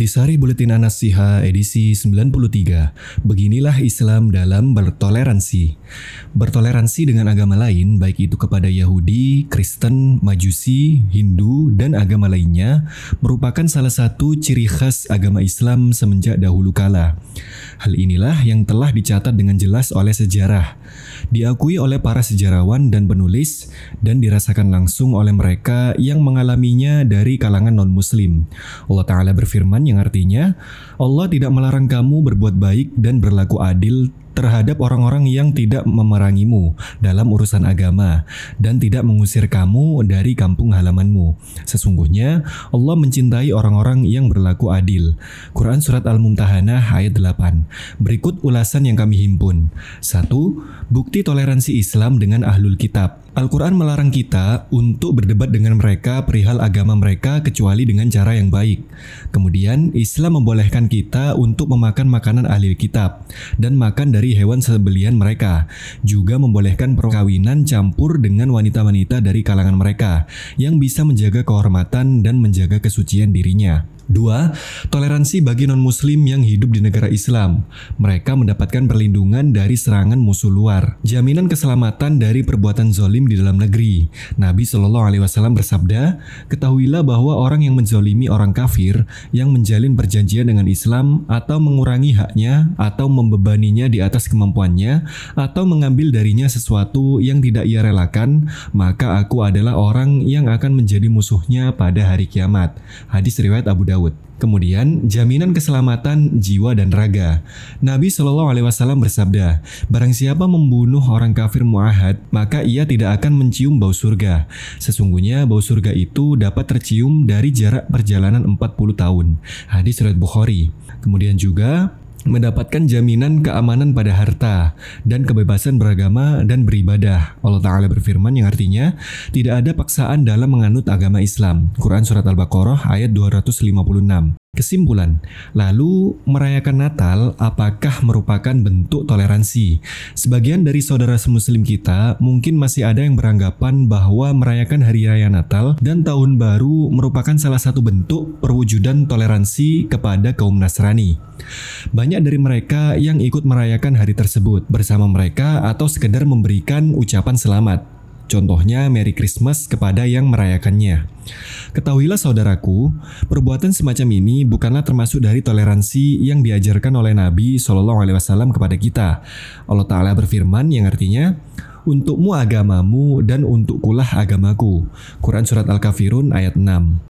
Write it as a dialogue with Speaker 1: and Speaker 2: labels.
Speaker 1: Intisari Buletin Anasiha edisi 93. Beginilah Islam dalam bertoleransi. Bertoleransi dengan agama lain, baik itu kepada Yahudi, Kristen, Majusi, Hindu, dan agama lainnya, merupakan salah satu ciri khas agama Islam semenjak dahulu kala. Hal inilah yang telah dicatat dengan jelas oleh sejarah, diakui oleh para sejarawan dan penulis, dan dirasakan langsung oleh mereka yang mengalaminya dari kalangan non-Muslim. Allah Ta'ala berfirman yang artinya Allah tidak melarang kamu berbuat baik dan berlaku adil terhadap orang-orang yang tidak memerangimu dalam urusan agama dan tidak mengusir kamu dari kampung halamanmu. Sesungguhnya Allah mencintai orang-orang yang berlaku adil. Quran Surat Al-Mumtahanah ayat 8 Berikut ulasan yang kami himpun 1. Bukti toleransi Islam dengan Ahlul Kitab Al-Quran melarang kita untuk berdebat dengan mereka perihal agama mereka kecuali dengan cara yang baik. Kemudian, Islam membolehkan kita untuk memakan makanan ahli kitab dan makan dari hewan sebelian mereka. Juga membolehkan perkawinan campur dengan wanita-wanita dari kalangan mereka yang bisa menjaga kehormatan dan menjaga kesucian dirinya. Dua, toleransi bagi non-muslim yang hidup di negara Islam. Mereka mendapatkan perlindungan dari serangan musuh luar. Jaminan keselamatan dari perbuatan zolim di dalam negeri. Nabi Shallallahu Alaihi Wasallam bersabda, ketahuilah bahwa orang yang menzolimi orang kafir, yang menjalin perjanjian dengan Islam, atau mengurangi haknya, atau membebaninya di atas kemampuannya, atau mengambil darinya sesuatu yang tidak ia relakan, maka aku adalah orang yang akan menjadi musuhnya pada hari kiamat. Hadis riwayat Abu Dawud. Daud. Kemudian jaminan keselamatan jiwa dan raga. Nabi Shallallahu Alaihi Wasallam bersabda, barang siapa membunuh orang kafir muahad, maka ia tidak akan mencium bau surga. Sesungguhnya bau surga itu dapat tercium dari jarak perjalanan 40 tahun. Hadis riwayat Bukhari. Kemudian juga mendapatkan jaminan keamanan pada harta dan kebebasan beragama dan beribadah. Allah Ta'ala berfirman yang artinya tidak ada paksaan dalam menganut agama Islam. Quran Surat Al-Baqarah ayat 256. Kesimpulan, lalu merayakan Natal apakah merupakan bentuk toleransi? Sebagian dari saudara semuslim kita mungkin masih ada yang beranggapan bahwa merayakan hari raya Natal dan tahun baru merupakan salah satu bentuk perwujudan toleransi kepada kaum Nasrani. Banyak dari mereka yang ikut merayakan hari tersebut bersama mereka atau sekedar memberikan ucapan selamat. Contohnya Merry Christmas kepada yang merayakannya. Ketahuilah saudaraku, perbuatan semacam ini bukanlah termasuk dari toleransi yang diajarkan oleh Nabi Shallallahu Alaihi Wasallam kepada kita. Allah Taala berfirman yang artinya, untukmu agamamu dan untukkulah agamaku. Quran Surat Al-Kafirun ayat 6